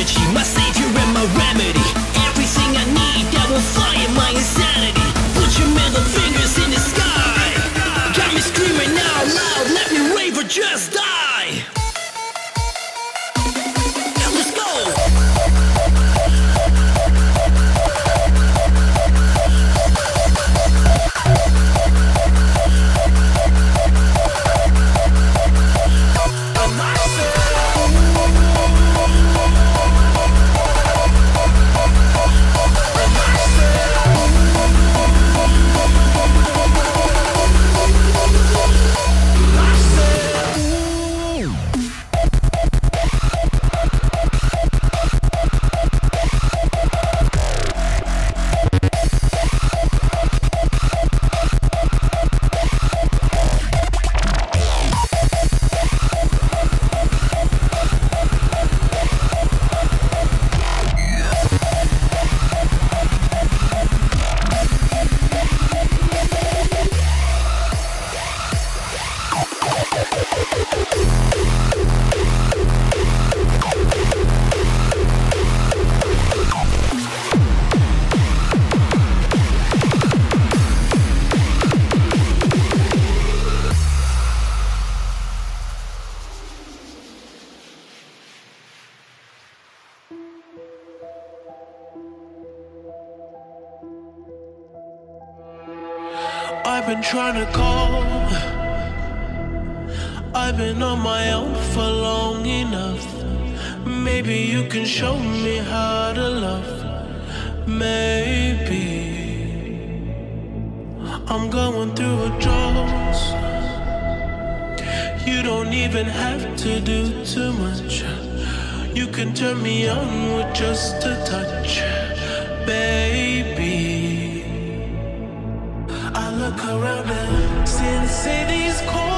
eternity. Must been trying to call. I've been on my own for long enough. Maybe you can show me how to love. Maybe I'm going through a drought. You don't even have to do too much. You can turn me on with just a touch, baby. Since city's cold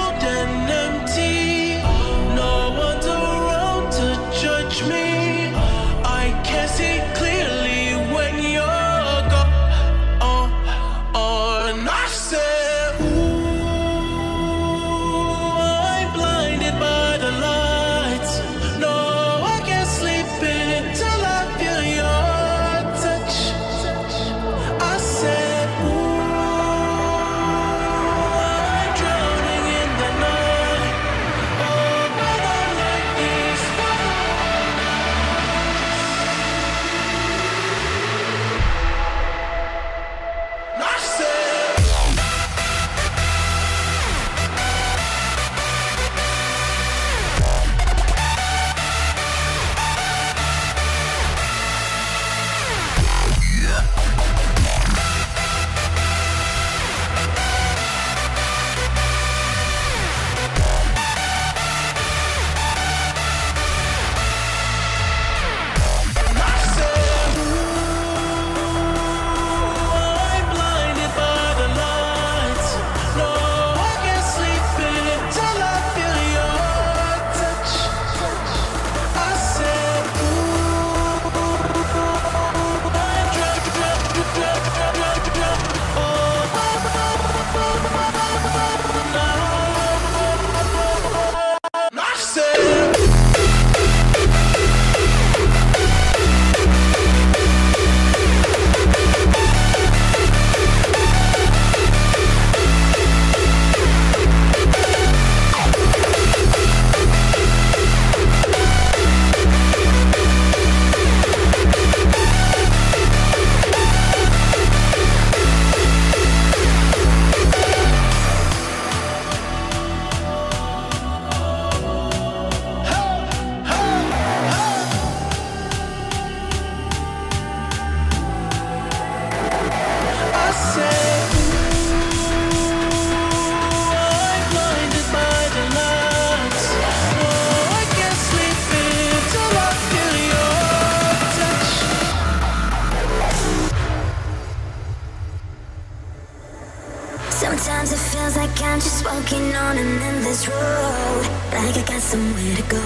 somewhere to go.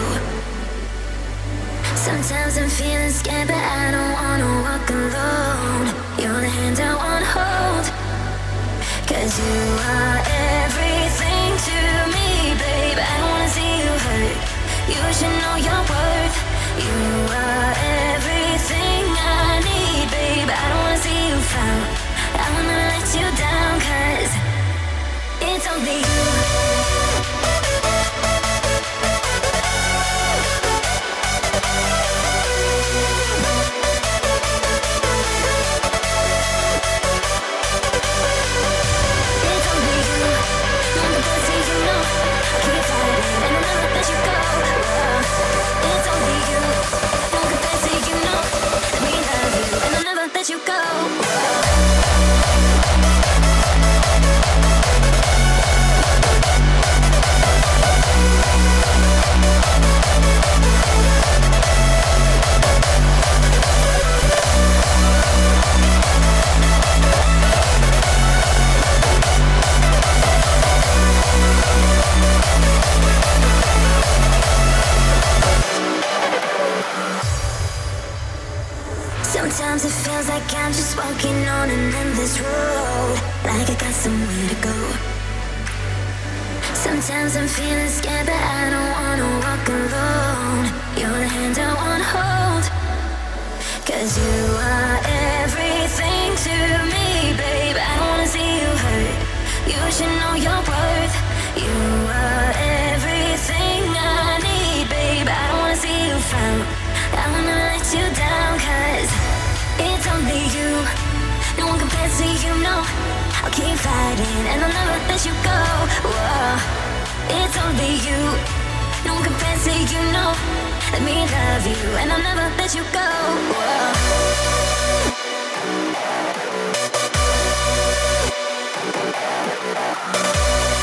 Sometimes I'm feeling scared, but I don't wanna walk alone. You're the hand I wanna hold. Cause you are everything to me, babe. I don't wanna see you hurt. You should know your worth. You are everything I need, babe. I don't wanna see you frown. I wanna let you down, cause it's only you. Walking on an endless road, like I got somewhere to go. Sometimes I'm feeling scared, but I don't wanna walk alone. You're the hand I wanna hold. Cause you are everything to me, babe. I don't wanna see you hurt. You should know your worth. You you I'll keep fighting and I'll never let you go Whoa. It's only you No one can fancy, you no. Let me love you and I'll never let you go Whoa. Thank you.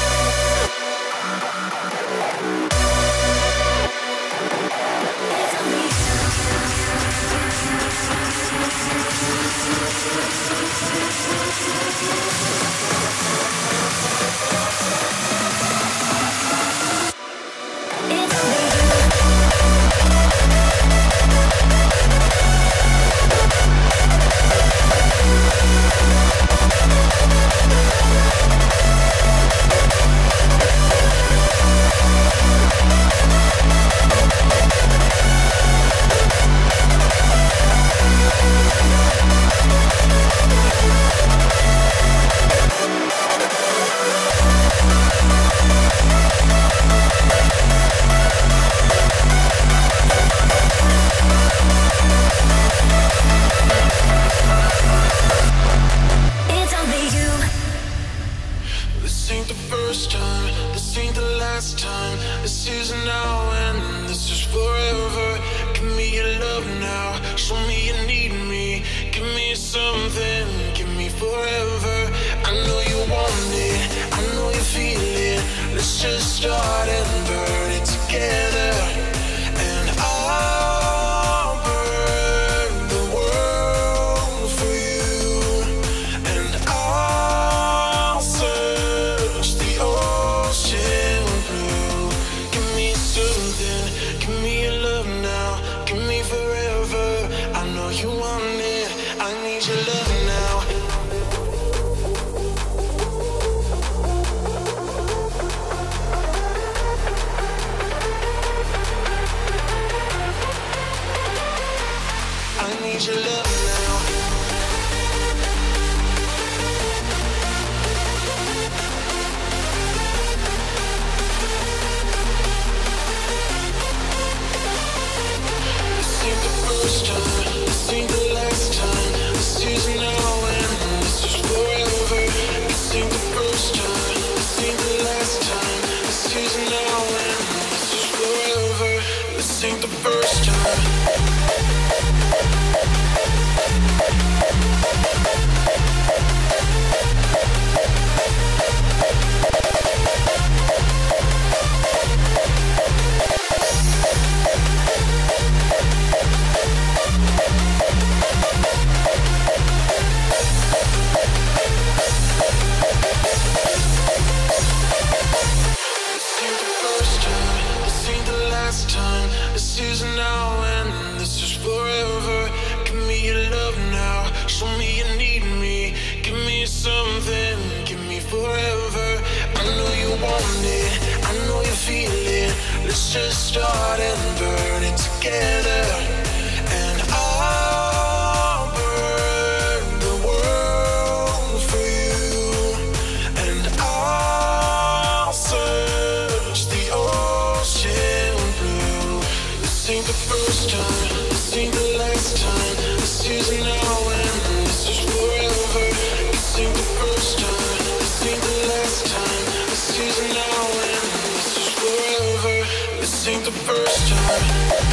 this ain't the first time.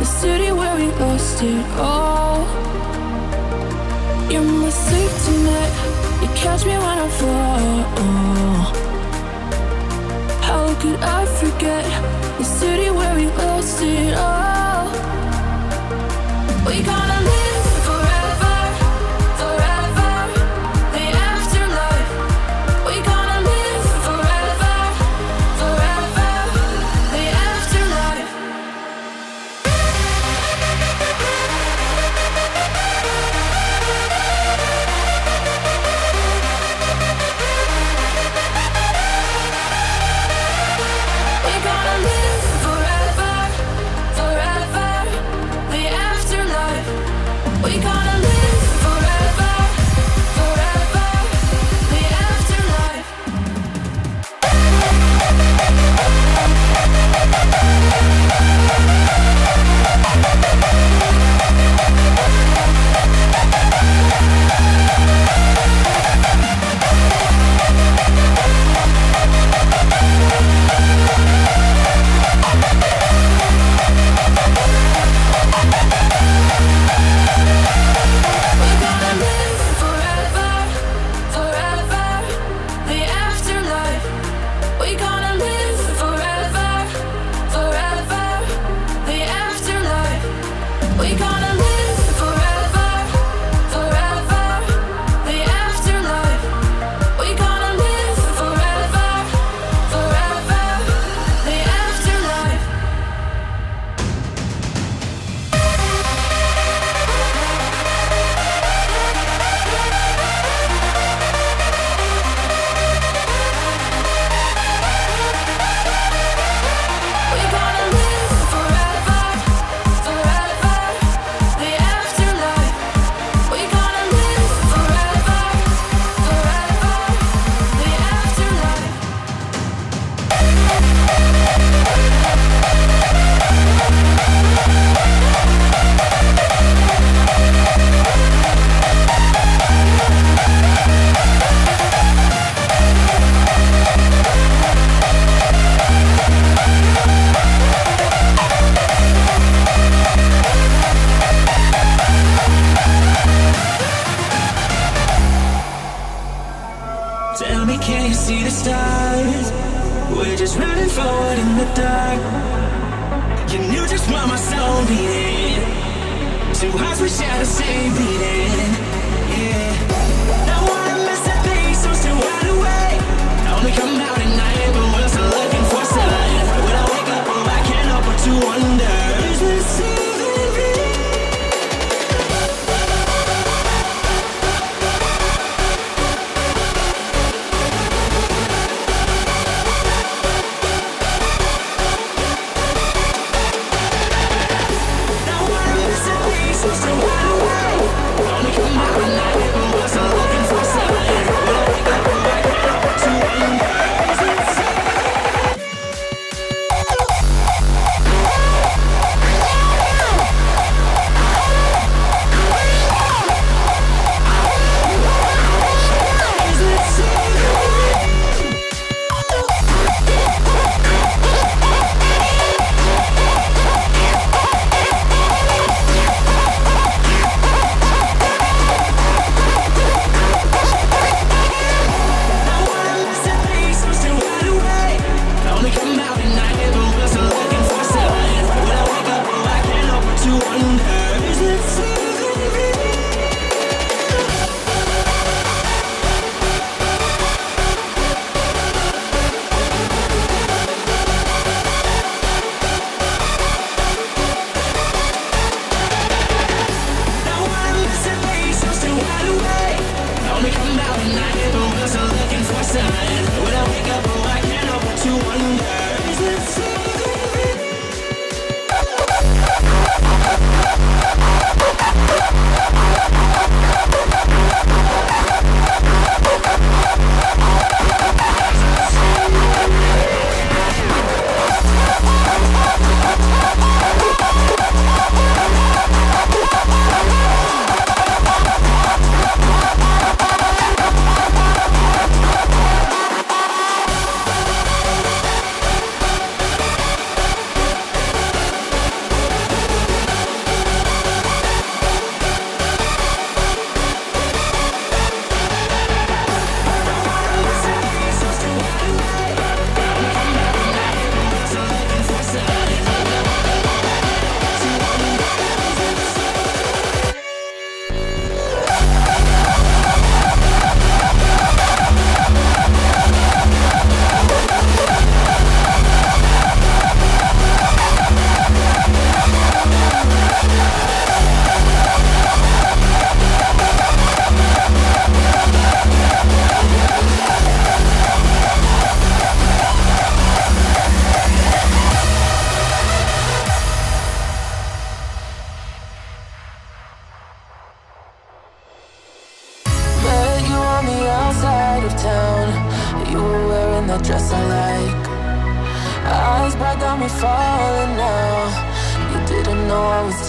The city where we lost it all? You're my safety net. You catch me when I fall. How could I forget the city where we lost it all? We gonna live. we got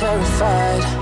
terrified.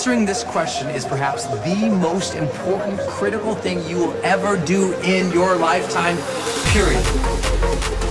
Answering this question is perhaps the most important critical thing you will ever do in your lifetime, period.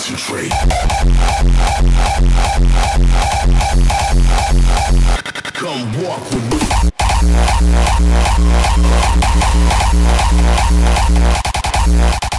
concentrate. Come walk with me.